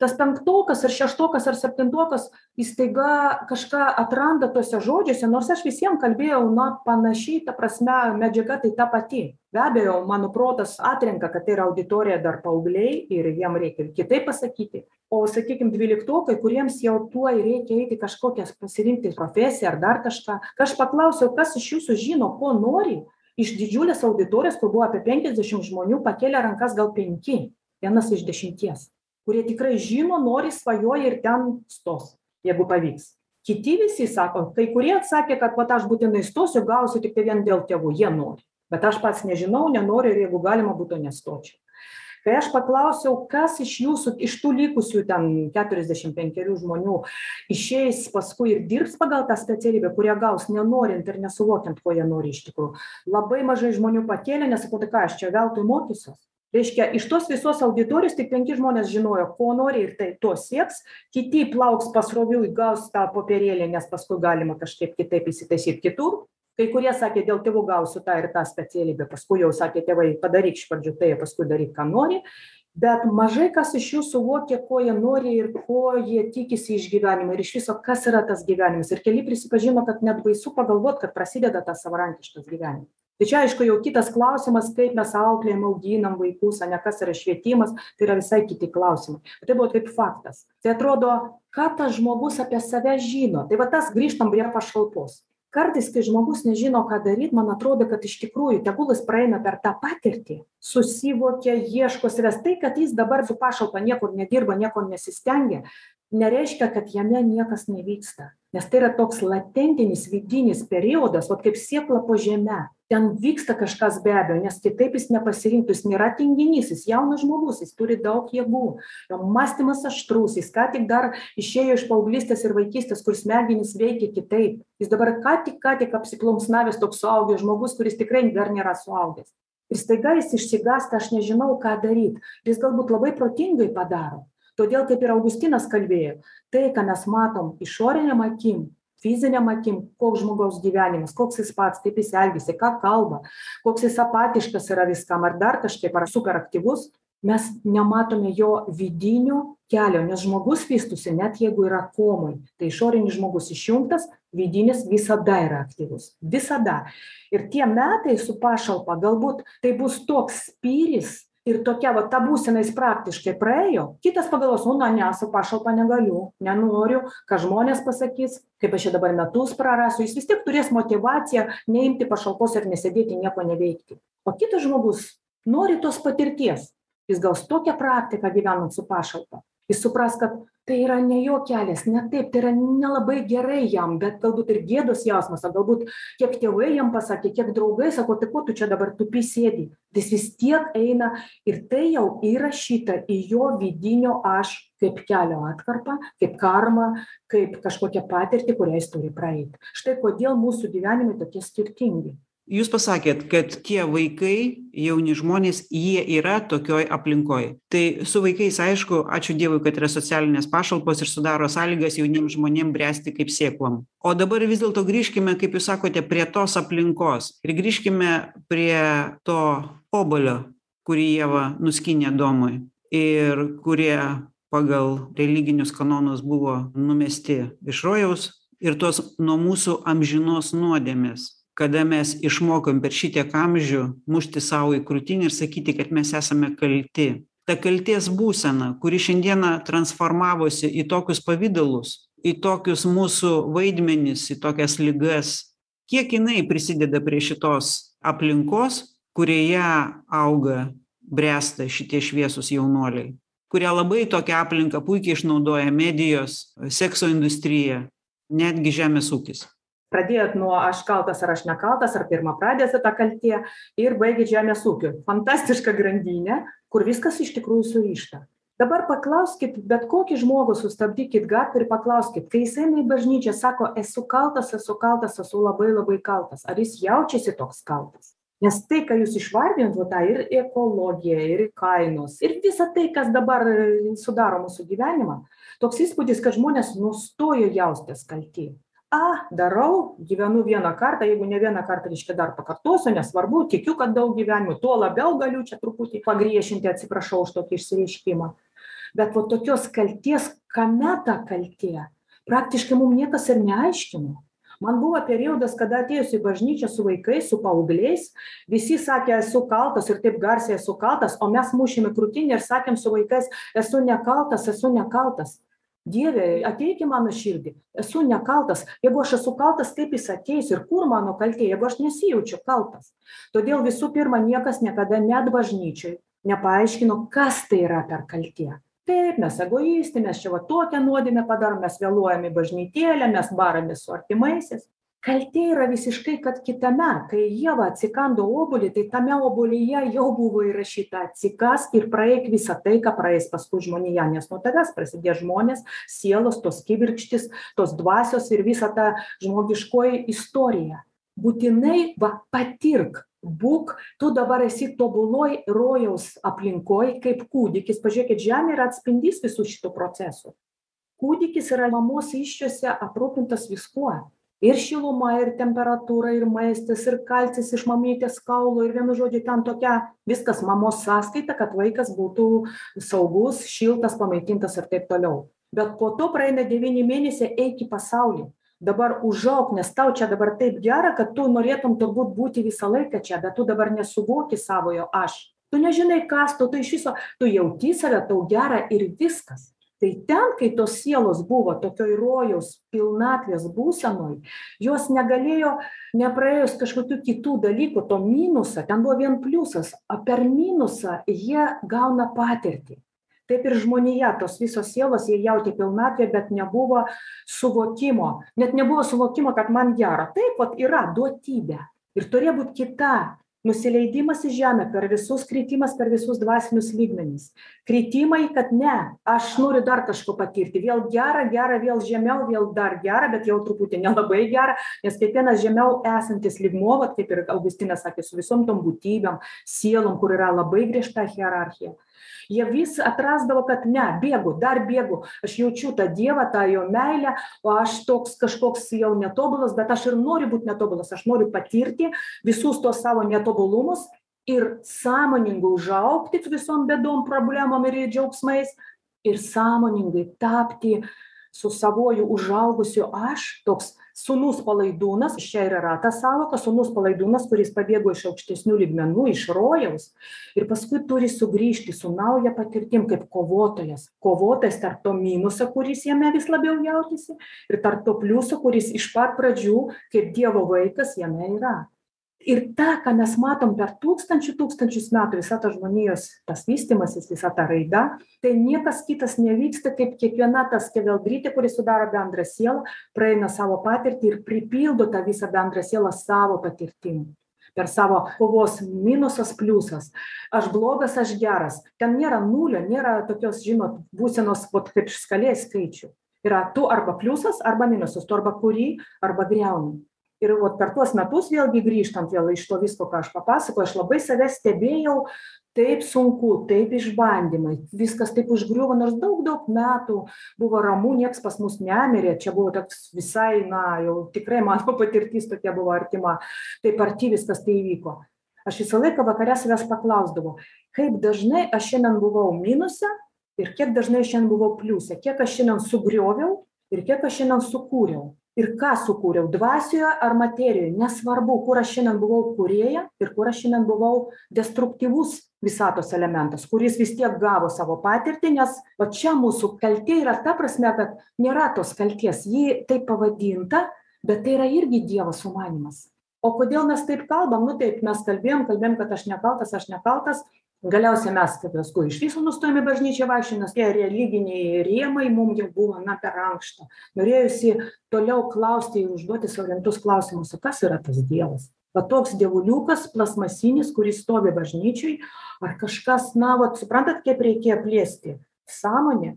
Tas penktokas ar šeštokas ar septintokas jis staiga kažką atranda tuose žodžiuose nors aš visiem kalbėjau na panašiai ta prasme medžiaga tai ta pati be abejo mano protas atrenka kad tai yra auditorija dar paaugliai ir jiem reikia kitaip pasakyti. O sakykim dvyliktokai kuriems jau tuoj reikia eiti kažkokias pasirinkti profesiją ar dar kažką kai aš paklausiau kas iš jūsų žino ko nori iš didžiulės auditorijos kur buvo apie penkiasdešim žmonių pakėlė rankas gal penki vienas iš dešimties kurie tikrai žino nori svajoja ir ten stos jeigu pavyks. Kiti visi sako kai kurie atsakė kad vat aš būtinai stosiu gausiu tiktai vien dėl tėvų jie nori bet aš pats nežinau nenoriu ir jeigu galima būtų nestočiau. Kai aš paklausiau kas iš jūsų iš tų likusių ten keturiasdešim penkerių žmonių išeis paskui ir dirbs pagal tą specialybę kurią gaus nenorint ir nesuvokiant ko jie nori iš tikrųjų. Labai mažai žmonių pakėlė nes sakau tai ką aš čia veltui mokysiuos. Reiškia iš tos visos auditorijos tik penki žmonės žinojo ko nori ir tai to sieks kiti plauks pasroviui gaus tą popierėlį nes paskui galima kažkaip kitaip įsitaisyt kitur kai kurie sakė dėl tėvų gausiu tą ir tą specialybę. Paskui jau sakė tėvai padaryk iš pradžių tai paskui daryk ką nori. Bet mažai kas iš jų suvokė ko jie nori ir ko jie tikisi iš gyvenimo. Ir iš viso kas yra tas gyvenimas. Ir keli prisipažino kad net baisu pagalvot kad prasideda tas savarankiškas gyvenimas. Tai čia aišku jau kitas klausimas kaip mes auklėjam auginam vaikus ane kas yra švietimas tai yra visai kiti klausimai. Tai buvo kaip faktas. Tai atrodo ką tas žmogus apie save žino? Tai va tas grįžtam prie pašalpos kartais kai žmogus nežino ką daryt man atrodo kad iš tikrųjų tegul jis praeina per tą patirtį susivokia ieško savęs. Tai kad jis dabar su pašalpa niekur nedirba nieko nesistengia nereiškia kad jame niekas nevyksta. Nes tai yra toks latentinis vidinis periodas vat kaip sėkla po žeme ten vyksta kažkas be abejo nes kitaip jis nepasirinktų jis nėra tinginys jis jaunas žmogus jis turi daug jėgų. Jo mąstymas aštrus jis ką tik dar išėjo iš paauglystės ir vaikystės kur smegenys veikia kitaip. Jis dabar ką tik ką tik apsiplunksnavęs toks suaugęs žmogus kuris tikrai dar nėra suaugęs. Ir staiga jis išsigąsta aš nežinau ką daryt. Jis galbūt labai protingai padaro. Todėl kaip ir augustinas kalbėjo tai ką mes matom išorinėm akim fizinėm akim koks žmogaus gyvenimas koks jis pats kaip jis elgiasi ką kalba koks jis apatiškas yra viskam ar dar kažkaip ar super aktyvus mes nematome jo vidinio kelio nes žmogus vystosi net jeigu yra komoj. Tai išorinis žmogus išjungtas vidinis visada yra aktyvus. Visada. Ir tie metai su pašalpa galbūt tai bus toks spyris ir tokia va ta būsena jis praktiškai praėjo. Kitas pagalvos o na ne su pašalpa negaliu nenoriu. Ką žmonės pasakys kaip aš čia dabar metus prarasiu. Jis vis tiek turės motyvaciją neimti pašalpos ir nesėdėti nieko neveikti. O kitas žmogus nori tos patirties. Jis gaus tokią praktiką gyvenant su pašalpa. Jis supras kad tai yra ne jo kelias ne taip tai yra nelabai gerai jam bet galbūt ir gėdos jausmas o galbūt kiek tėvai jam pasakė kiek draugai sako tai ko tu čia dabar tupi sėdi? Jis vis tiek eina ir tai jau įrašyta į jo vidinio aš kaip kelio atkarpą kaip karmą kaip kažkokią patirtį kurią jis turi praeit štai kodėl mūsų gyvenimai tokie skirtingi jūs pasakėt kad tie vaikai jauni žmonės jie yra tokioj aplinkoj. Tai su vaikais aišku ačiū dievui kad yra socialinės pašalpos ir sudaro sąlygas jauniem žmonėm bręsti kaip sėklom. O dabar vis dėlto grįžkime kaip jūs sakote prie tos aplinkos. Ir grįžkime prie to obuolio kurį ieva nuskynė domui ir kurie pagal religinius kanonus buvo numesti iš rojaus ir tos nuo mūsų amžinos nuodėmės kada mes išmokom per šitiek amžių mušti sau į krūtinę ir sakyti kad mes esame kalti. Ta kaltės būsena kuri šiandieną transformavosi į tokius pavidalus į tokius mūsų vaidmenis į tokias ligas kiek jinai prisideda prie šitos aplinkos kurioje auga bręsta šitie šviesūs jaunuoliai kurie labai tokią aplinką puikiai išnaudoja medijos sekso industrija netgi žemės ūkis pradėjot nuo aš kaltas ar aš nekaltas ar pirmapradė ta kaltė ir baigėt žemės ūkiu. Fantastiška grandinė kur viskas iš tikrųjų surišta. Dabar paklauskit bet kokį žmogų sustabdykit gatvėj ir paklauskit kai jis eina į bažnyčią sako esu kaltas esu kaltas esu labai labai kaltas. Ar jis jaučiasi toks kaltas? Nes tai ką jūs išvardijot va tą ir ekologija ir kainos ir visa tai kas dabar sudaro mūsų gyvenimą toks įspūdis kad žmonės nustojo jaustis kalti a darau gyvenu vieną kartą jeigu ne vieną kartą reiškia dar pakartosiu nesvarbu tikiu kad daug gyvenimų tuo labiau galiu čia truputį pagriešinti atsiprašau už tokį išsireiškimą. Bet va tokios kaltės kame ta kaltė? Praktiškai mum niekas ir neaiškino. Man buvo periodas kada atėjus į bažnyčią su vaikais su paaugliais visi sakė esu kaltas ir taip garsiai esu kaltas o mes mušėm į krūtinę ir sakėm su vaikais esu nekaltas esu nekaltas dieve ateik į mano širdį. Esu nekaltas. Jeigu aš esu kaltas kaip jis ateis ir kur mano kaltė jeigu aš nesijaučiu kaltas. Todėl visų pirma niekas niekada net bažnyčioj nepaaiškino kas tai yra per kaltė. Taip mes egoistai mes čia va tokią nuodėmę padarom mes vėluojam į bažnytėlę mes baramės su artimaisiais kaltė yra visiškai kad kitame. Kai ieva atsikando obuolį tai tame obuolyje jau buvo įrašyta atsikask ir praeik visą tai ką praeis paskui žmonija nes nuo tavęs prasidės žmonės sielos tos kibirkštys tos dvasios ir visa ta žmogiškoji istorija. Būtinai va patirk būk tu dabar esi tobuloj rojaus aplinkoj kaip kūdikis. Pažiūrėkit žemė yra atspindys visų šitų procesų. Kūdikis yra mamos įsčiose aprūpintas viskuo ir šiluma ir temperatūra ir maistas ir kalcis iš mamytės kaulo ir vienu žodžiu ten tokia viskas mamos sąskaita kad vaikas būtų saugus šiltas pamaitintas ir taip toliau. Bet po to praeina devyni mėnesiai eik į pasaulį. Dabar užauk nes tau čia dabar taip gera kad tu norėtum turbūt būti visą laiką čia bet tu dabar nesuvoki savojo aš. Tu nežinai kas tu tu iš viso tu jauti save tau gera ir viskas tai ten kai tos sielos buvo tokioj rojaus pilnatvės būsenoj jos negalėjo nepraėjus kažkokių kitų dalykų to minusą ten buvo vien pliusas o per minusą jie gauna patirtį. Taip ir žmonija tos visos sielos jie jautė pilnatvę bet nebuvo suvokimo. Net nebuvo suvokimo kad man gera. Taip vat yra duotybė. Ir turėjo būt kita nusileidimas į žemę per visus kritimas per visus dvasinius lygmenis. Kritimai kad ne aš noriu dar kažko patirti. Vėl gera gera vėl žemiau vėl dar gera bet jau truputį nelabai gera nes kiekvienas žemiau esantis lygmuo vat kaip ir augustinas sakė su visom tom būtybėm sielom kur yra labai griežta hierarchija jie vis atrasdavo kad ne bėgu dar bėgu. Aš jaučiu tą dievą tą jo meilę o aš toks kažkoks jau netobulas bet aš ir noriu būt netobulas. Aš noriu patirti visus tuos savo netobulumus ir sąmoningai užaugti visom bėdom problemom ir džiaugsmais ir sąmoningai tapti su savuoju užaugusiu aš toks sūnus palaidūnas čia ir yra ta sąvoka sūnus palaidūnas kuris pabėgo iš aukštesnių lygmenų iš rojaus ir paskui turi sugrįžti su nauja patirtim kaip kovotojas. Kovotojas tarp to minuso kuris jame vis labiau jautėsi ir tarp to pliuso kuris iš pat pradžių kaip dievo vaikas jame yra ir tą ką mes matom per tūkstančių tūkstančius metų visa ta žmonijos tas vystymasis visa ta raida tai niekas kitas nevyksta kaip kiekviena ta skeveldrytė kuri sudaro bendrą sielą praeina savo patirtį ir pripildo tą visą bendrą sielą savo patirtim. Per savo kovos minusas pliusas. Aš blogas aš geras. Ten nėra nulio nėra tokios žinot būsenos vat kaip skalės skaičių. Yra tu arba pliusas arba minusas. Tu arba kuri arba griauni ir vat per tuos metus vėlgi grįžtant vėl iš to visko ką aš papasakojau aš labai save stebėjau taip sunku taip išbandymai viskas taip užgriuvo nors daug daug metų buvo ramu nieks pas mus nemirė čia buvo toks visai na jau tikrai mano patirtis tokia buvo artima taip arti viskas tai įvyko. Aš visą laiką vakare savęs paklausdavau kaip dažnai aš šiandien buvau minuse ir kiek dažnai šiandien buvau pliuse kiek aš šiandien sugrioviau ir kiek aš šiandien sukūriau ir ką sukūriau dvasioje ar materijoj nesvarbu kur aš šiandien buvau kūrėja ir kur aš šiandien buvau destruktyvus visatos elementas kuris vis tiek gavo savo patirtį nes va čia mūsų kaltė yra ta prasme kad nėra tos kaltės. Ji taip pavadinta bet tai yra irgi dievo sumanymas o kodėl mes taip kalbam? Nu taip mes kalbėjom kalbėjom kad aš nekaltas aš nekaltas galiausiai mes tai paskui iš viso nustojom į bažnyčią vaikščiot nes tie religiniai rėmai mum jau buvo na per ankšta. Norėjosi toliau klausti ir užduoti sau rimtus klausimus o kas yra tas dievas? Va toks dievuliukas plastmasinis kuris stovi bažnyčioj ar kažkas na vat suprantat kaip reikėjo plėsti sąmonę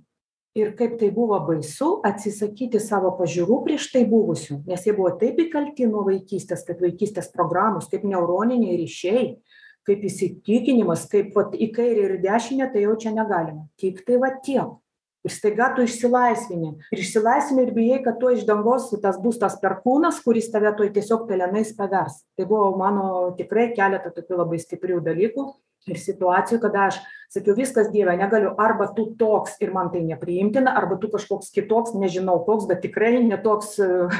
ir kaip tai buvo baisu atsisakyti savo pažiūrų prieš tai buvusių nes jie buvo taip įkalti nuo vaikystės kaip vaikystės programos kaip neuroniniai ryšiai kaip įsitikinimas kaip vat į kairę ir į dešinę tai jau čia negalima. Tiktai va tiek. Ir staiga tu išsilaisvini. Ir išsilaisvini ir bijai kad tuoj iš dangaus tas bus tas perkūnas kuris tave tuoj tiesiog pelenais pavers. Tai buvo mano tikrai keletą tokių labai stiprių dalykų ir situacijų kada aš sakiau viskas dieve negaliu arba tu toks ir man tai nepriimtina arba tu kažkoks kitoks nežinau koks bet tikrai ne toks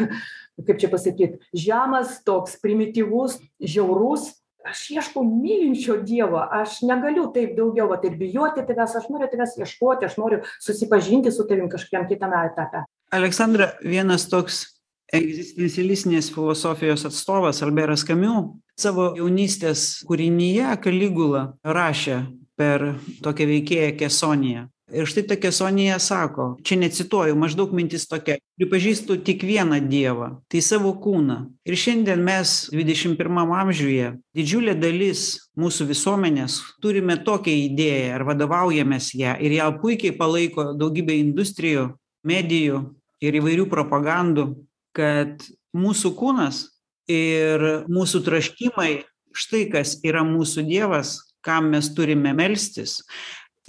kaip čia pasakyt žemas toks primityvus žiaurus aš ieškau mylinčio dievo aš negaliu taip daugiau vat ir bijoti tavęs aš noriu tavęs ieškoti aš noriu susipažinti su tavim kažkokiam kitame etape. Aleksandra vienas toks egzistencialistinės filosofijos atstovas alberas kamiu savo jaunystės kūrinyje kaligula rašė per tokią veikėją kesoniją ir štai tokia sonija sako čia necituoju maždaug mintis tokia pripažįstu tik vieną dievą tai savo kūną. Ir šiandien mes dvidešim pirmam amžiuje didžiulė dalis mūsų visuomenės turime tokią idėją ar vadovaujamės ja ir ją puikiai palaiko daugybė industrijų medijų ir įvairių propagandų kad mūsų kūnas ir mūsų troškimai štai kas yra mūsų dievas kam mes turime melstis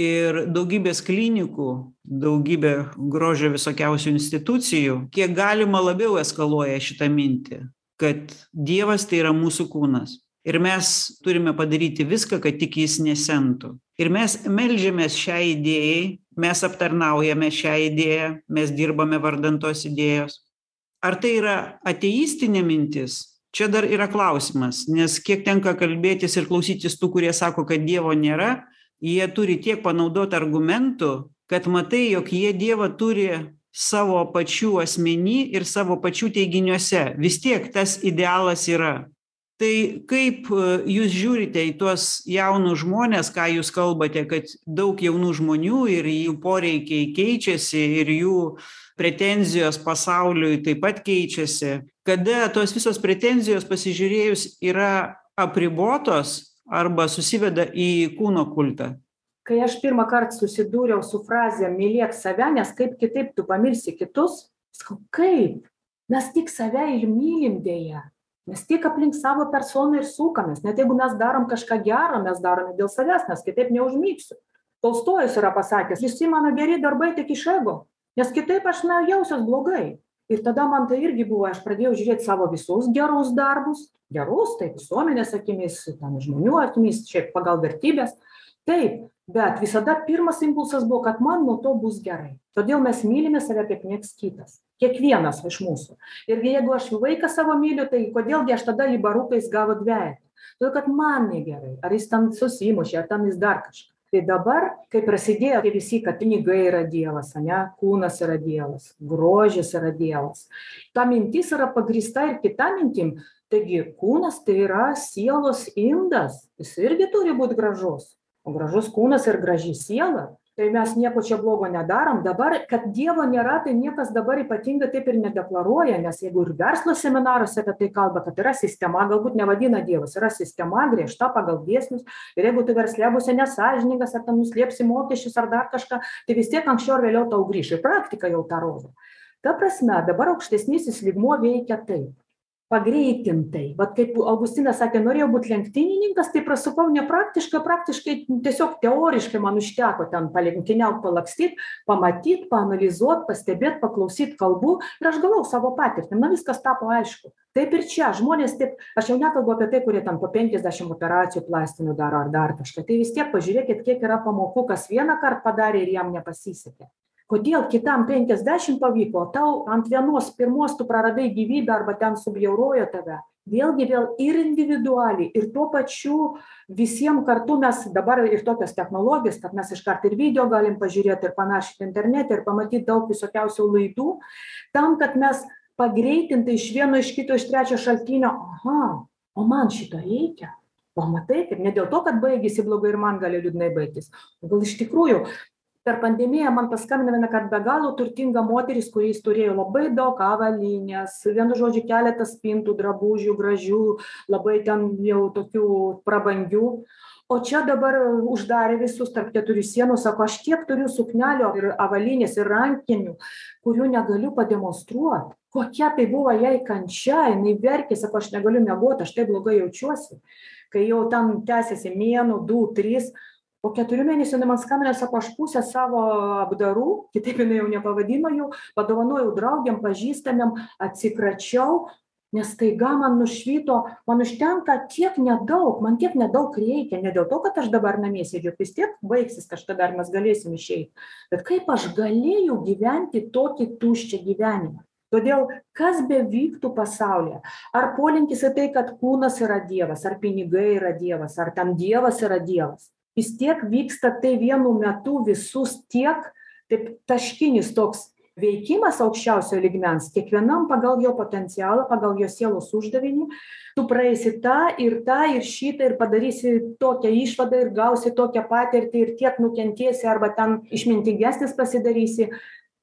ir daugybės klinikų daugybė grožio visokiausių institucijų kiek galima labiau eskaluoja šitą mintį kad dievas tai yra mūsų kūnas. Ir mes turime padaryti viską kad tik jis nesentų. Ir mes meldžiamės šiai idėjai mes aptarnaujame šią idėją mes dirbame vardan tos idėjos. Ar tai yra ateistinė mintis? Čia dar yra klausimas nes kiek tenka kalbėtis ir klausytis tų kurie sako kad dievo nėra jie turi tiek panaudot argumentų kad matai jog jie dievą turi savo pačių asmeny ir savo pačių teiginiuose. Vis tiek tas idealas yra. Tai kaip jūs žiūrite į tuos jaunus žmones ką jūs kalbate kad daug jaunų žmonių ir jų poreikiai keičiasi ir jų pretenzijos pasauliui taip pat keičiasi kada tos visos pretenzijos pasižiūrėjus yra apribotos arba susiveda į kūno kultą. Kai aš pirmąkart susidūriau su fraze mylėk save nes kaip kitaip tu pamilsi kitus sakau kaip? Mes tik save ir mylim deja mes tik aplink savo personą ir sukamės. Net jeigu mes darom kažką gero mes darome dėl savęs nes kitaip neužmigsiu tolstojus yra pasakęs visi mano geri darbai tik iš ego nes kitaip aš na jausiuos blogai ir tada man tai irgi buvo aš pradėjau žiūrėt savo visus gerus darbus gerus tai visuomenės akimis ten žmonių akimis šiaip pagal vertybes taip bet visada pirmas impulsas buvo kad man nuo to bus gerai. Todėl mes mylime save kaip nieks kitas kiekvienas iš mūsų. Ir jeigu aš vaiką savo myliu tai kodėl gi aš tada jį baru kai jis gavo dvejetą? Todėl kad man negerai ar jis ten susimušė ar ten jis dar kažką tai dabar kai prasidėjo tie visi kad pinigai yra dievas ane kūnas yra dievas grožis yra dievas. Ta mintis yra pagrįsta ir kita mintim. Taigi kūnas tai yra sielos indas. Jis irgi turi būt gražus. O gražus kūnas ir graži siela tai mes nieko čia blogo nedarom. Dabar kad dievo nėra tai niekas dabar ypatingai taip ir nedeklaruoja nes jeigu ir verslo seminaruose apie tai kalba kad yra sistema galbūt nevadina dievas yra sistema griežta pagal dėsnius. Ir jeigu tu versle būsi nesąžiningas ar ten nuslėpsi mokesčius ar dar kažką tai vis tiek anksčiau ar vėliau tau grįš ir praktika jau tą rodo. Ta prasme dabar aukštesnysis lygmuo veikia taip pagreitintai. Vat kaip augustinas sakė norėjau būt lenktynininkas tai prasukau nepraktiškai praktiškai tiesiog teoriškai man užteko ten palenktyniaut palakstyt pamatyt paanalizuot pastebėt paklausyt kalbų ir aš gavau savo patirtį. Man viskas tapo aišku. Taip ir čia žmonės taip aš jau nekalbu apie tai kurie ten po penkiasdešim operacijų plastinių daro ar dar kažką. Tai vis tiek pažiūrėkit kiek yra pamokų kas vienąkart padarė ir jam nepasisekė kodėl kitam penkiasdešim pavyko o tau ant vienos pirmos tu praradai gyvybę arba ten subjaurojo tave? Vėlgi vėl ir individualiai ir tuo pačiu visiem kartu mes dabar ir tokios technologijos kad mes iškart ir video galim pažiūrėt ir panašiai internete ir pamatyt daug visokiausių laidų tam kad mes pagreitintai iš vieno iš kito iš trečio šaltinio aha o man šito reikia. Pamatai kaip ne dėl to kad baigėsi blogai ir man gali liūdnai baigtis o gal iš tikrųjų per pandemiją man paskambino vienąkart be galo turtinga moteris kuri turėjo labai daug avalynės vienu žodžiu keletą spintų drabužių gražių labai ten jau tokių prabangių. O čia dabar uždarė visus tarp keturių sienų sako aš tiek turiu suknelių ir avalynės ir rankinių kurių negaliu pademonstruot. Kokia tai buvo jai kančia jinai verkė sako aš negaliu miegot aš taip blogai jaučiuosi. Kai jau ten tęsiasi mėnuo du trys po keturių mėnesių jinai man skambina sako aš pusę savo apdarų kitaip jinai jau nepavadino jų padovanojau draugėm pažįstamiem atsikračiau nes staiga man nušvito man užtenka tiek nedaug man tiek nedaug reikia ne dėl to kad aš dabar namie sėdžiu vis tiek baigsis kažkada ir mes galėsim išeit bet kaip aš galėjau gyventi tokį tuščią gyvenimą? Todėl kas bevyktų pasaulyje? Ar polinkis į tai kad kūnas yra dievas ar pinigai yra dievas ar ten dievas yra dievas vis tiek vyksta tai vienu metu visus tiek taip taškinis toks veikimas aukščiausio lygmens kiekvienam pagal jo potencialą pagal jo sielos uždavinį. Tu praeisi tą ir tą ir šitą ir padarysi tokią išvadą ir gausi tokią patirtį ir tiek nukentėsi arba ten išmintingesnis pasidarysi.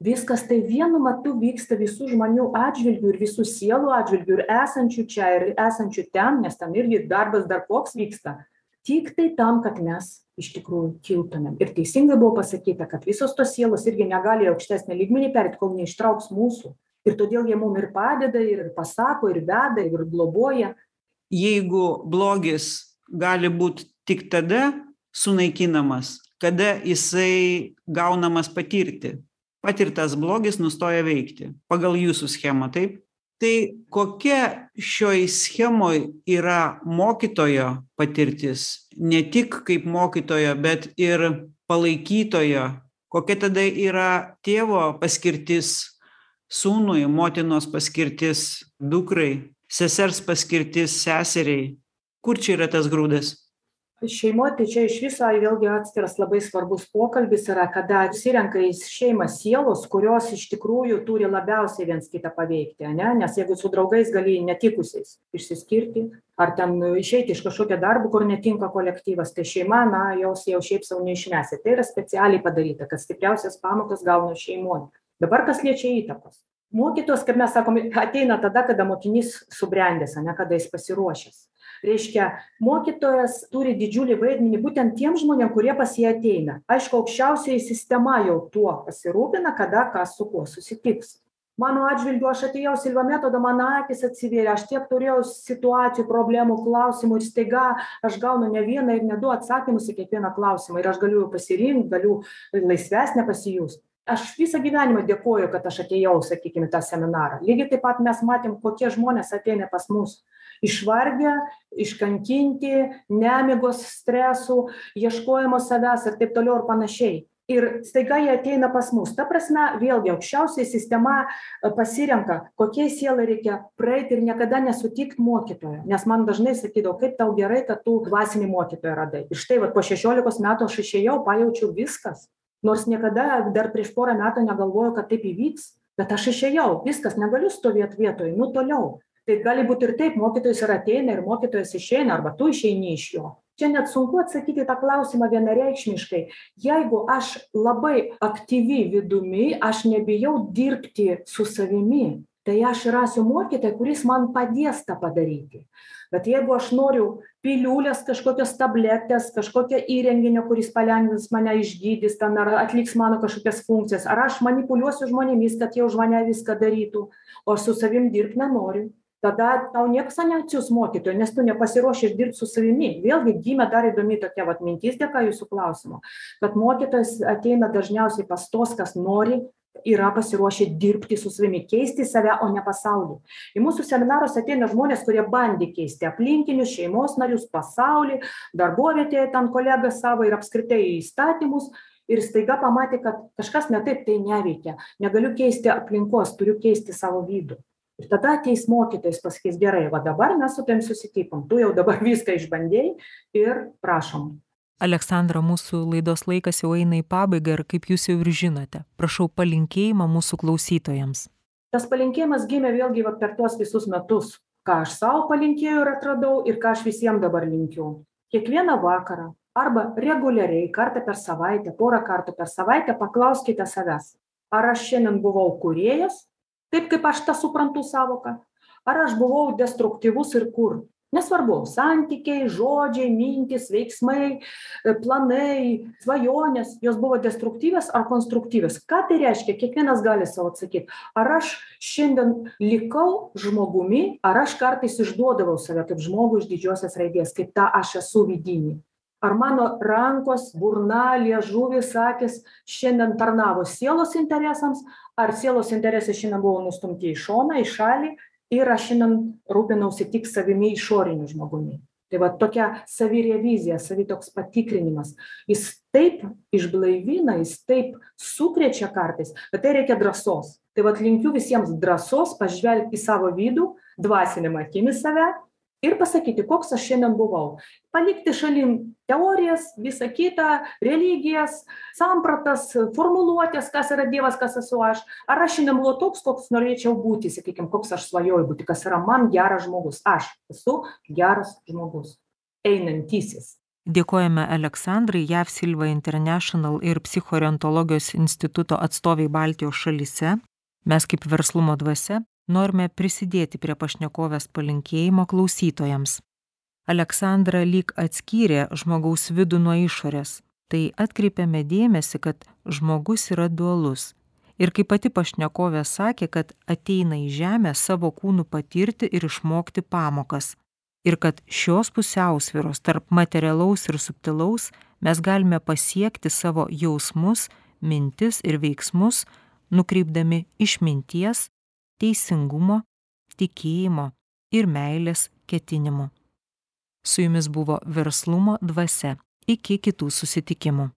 Viskas tai vienu metu vyksta visų žmonių atžvilgiu ir visų sielų atžvilgiu ir esančių čia ir esančių ten nes ten irgi darbas dar koks vyksta tiktai tam kad mes iš tikrųjų kiltumėm. Ir teisingai buvo pasakyta kad visos tos sielos irgi negali į aukštesnį lygmenį pereit kol neištrauks mūsų. Ir todėl jie mum ir padeda ir pasako ir veda ir globoja. Jeigu blogis gali būt tik tada sunaikinamas kada jisai gaunamas patirti. Patirtas blogis nustoja veikti. Pagal jūsų schemą taip tai kokia šioj schemoj yra mokytojo patirtis? Ne tik kaip mokytojo bet ir palaikytojo. Kokia tada yra tėvo paskirtis sūnui motinos paskirtis dukrai sesers paskirtis seseriai? Kur čia yra tas grūdas šeimoj tai čia iš viso vėlgi atskiras labai svarbus pokalbis yra kada susirenka į šeimą sielos kurios iš tikrųjų turi labiausiai viens kitą paveikti ane? Nes jeigu su draugais gali netikusiais išsiskirti ar ten išeiti iš kažkokio darbo kur netinka kolektyvas tai šeima na jos jau šiaip sau neišmesi. Tai yra specialiai padaryta kad stipriausias pamokas gauna šeimoj. Dabar kas liečia įtakos? Mokytojas kaip mes sakom ateina tada kada mokinys subrendęs ane kada jis pasiruošęs reiškia mokytojas turi didžiulį vaidmenį būtent tiem žmonėm kurie pas jį ateina. Aišku aukščiausioji sistema jau tuo pasirūpina kada kas su kuo susitiks. Mano atžvilgiu aš atėjau silva metodo man akys atsivėrė aš tiek turėjau situacijų problemų klausimų ir staiga aš gaunu ne vieną ir ne du atsakymus į kiekvieną klausimą ir aš galiu pasirinkt galiu laisvesnė pasijust. Aš visą gyvenimą dėkoju kad aš atėjau sakykim į tą seminarą. Lygiai taip pat mes matėm kokie žmonės ateina pas mus išvargę iškankinti nemigos stresų ieškojimo savęs ir taip toliau ir panašiai. Ir staiga jie ateina pas mus. Ta prasme vėlgi aukščiausioji sistema e, pasirenka kokiai sielai reikia praeit ir niekada nesutikt mokytojo. Nes man dažnai sakydavo kaip tau gerai kad tu dvasinį mokytoją radai. Ir štai vat po šešiolikos metų aš išėjau pajaučiau viskas. Nors niekada dar prieš porą metų negalvojau kad taip įvyks bet aš išėjau. Viskas negaliu stovėt vietoj. Nu toliau tai gali būt ir taip mokytojas ir ateina ir mokytojas išeina arba tu išeini iš jo. Čia net sunku atsakyti į tą klausimą vienareikšmiškai. Jeigu aš labai aktyvi vidumi aš nebijau dirbti su savimi tai aš rasiu mokytoją kuris man padės tą padaryti. Bet jeigu aš noriu piliulės kažkokios tabletės kažkokio įrenginio kuris palengvins mane išgydys ten ar atliks mano kažkokias funkcijas ar aš manipuliuosiu žmonėmis kad jie už mane viską darytų o aš su savim dirbt nenoriu tada tau nieks neatsiųs mokytojo nes tu nepasiruošęs dirbt su savimi. Vėlgi gimė dar įdomi tokia vat mintis dėka jūsų klausimo kad mokytojas ateina dažniausiai pas tuos kas nori yra pasiruošę dirbti su savimi keisti save o ne pasaulį. Į mūsų seminarus ateina žmonės kurie bandė keisti aplinkinius šeimos narius pasaulį darbovietėje ten kolegas savo ir apskritai įstatymus. Ir staiga pamatė kad kažkas ne taip tai neveikia. Negaliu keisti aplinkos turiu keisti savo vidų ir tada ateis mokytojas pasakys gerai va dabar mes su tavim susitikom tu jau dabar viską išbandei ir prašom. Aleksandra mūsų laidos laikas jau eina į pabaigą ir kaip jūs jau ir žinote prašau palinkėjimą mūsų klausytojams. Tas palinkėjimas gimė vėlgi va per tuos visus metus ką aš sau palinkėjau ir atradau ir ką aš visiem dabar linkiu. Kiekvieną vakarą arba reguliariai kartą per savaitę porą kartų per savaitę paklauskite savęs ar aš šiandien buvau kūrėjas taip kaip aš tą suprantu sąvoką ar aš buvau destruktyvus ir kur? Nesvarbu santykiai žodžiai mintys veiksmai planai svajonės jos buvo destruktyvios ar konstruktyvios? Ką tai reiškia? Kiekvienas gali sau atsakyt ar aš šiandien likau žmogumi ar aš kartais išduodavau save kaip žmogų iš didžiosios raidės kaip tą aš esu vidinį ar mano rankos burna liežuvis akys šiandien tarnavo sielos interesams? Ar sielos interesai šiandien buvo nustumti į šoną į šalį? Ir aš šiandien rūpinausi tik savimi išoriniu žmogumi. Tai va tokia savirevizija savi toks patikrinimas. Jis taip išblaivina jis taip sukrečia kartais bet tai reikia drąsos. Tai vat linkiu visiems drąsos pažvelgt į savo vidų dvasinėm akim į save ir pasakyti koks aš šiandien buvau. Palikti šalin teorijas visa kita religijas sampratas formuluotes kas yra dievas kas esu aš. Ar aš šiandien buvau toks koks norėčiau būti sakykim koks aš svajoju būti kas yra man geras žmogus. Aš esu geras žmogus. Einantysis. Dėkojame aleksandrai jav silva international ir psichoorientologijos instituto atstovei baltijos šalyse. Mes kaip verslumo dvasia norime prisidėti prie pašnekovės palinkėjimo klausytojams. Aleksandra lyg atskyrė žmogaus vidų nuo išorės. Tai atkreipiame dėmesį, kad žmogus yra dualus. Ir kaip pati pašnekovė sakė, kad ateina į žemę savo kūnų patirti ir išmokti pamokas. Ir kad šios pusiausviros tarp materialaus ir subtilaus mes galime pasiekti savo jausmus, mintis ir veiksmus, nukreipdami išminties teisingumo tikėjimo ir meilės ketinimu. Su jumis buvo verslumo dvasia. Iki kitų susitikimų